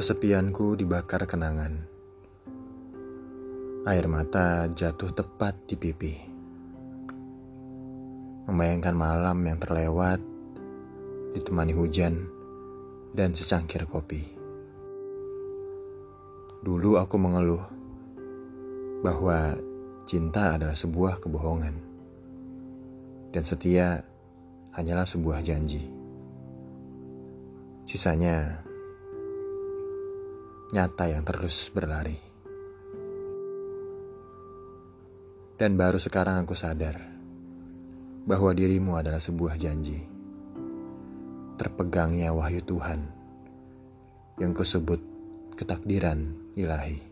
Kesepianku dibakar kenangan. Air mata jatuh tepat di pipi. Membayangkan malam yang terlewat, ditemani hujan dan secangkir kopi. Dulu aku mengeluh bahwa cinta adalah sebuah kebohongan, dan setia hanyalah sebuah janji. Sisanya nyata yang terus berlari. Dan baru sekarang aku sadar bahwa dirimu adalah sebuah janji. Terpegangnya wahyu Tuhan yang kusebut ketakdiran ilahi.